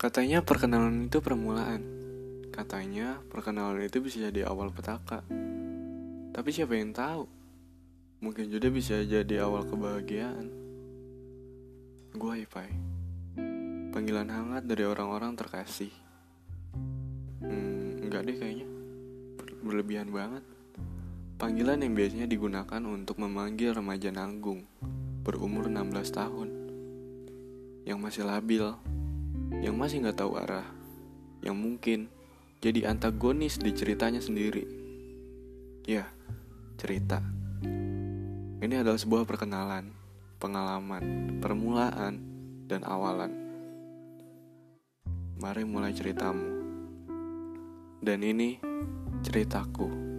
Katanya perkenalan itu permulaan. Katanya perkenalan itu bisa jadi awal petaka. Tapi siapa yang tahu? Mungkin juga bisa jadi awal kebahagiaan. Gua Ipai. Panggilan hangat dari orang-orang terkasih. Hmm, enggak deh kayaknya. Berlebihan banget. Panggilan yang biasanya digunakan untuk memanggil remaja nanggung berumur 16 tahun yang masih labil, yang masih nggak tahu arah, yang mungkin jadi antagonis di ceritanya sendiri. Ya, cerita. Ini adalah sebuah perkenalan, pengalaman, permulaan, dan awalan. Mari mulai ceritamu. Dan ini ceritaku.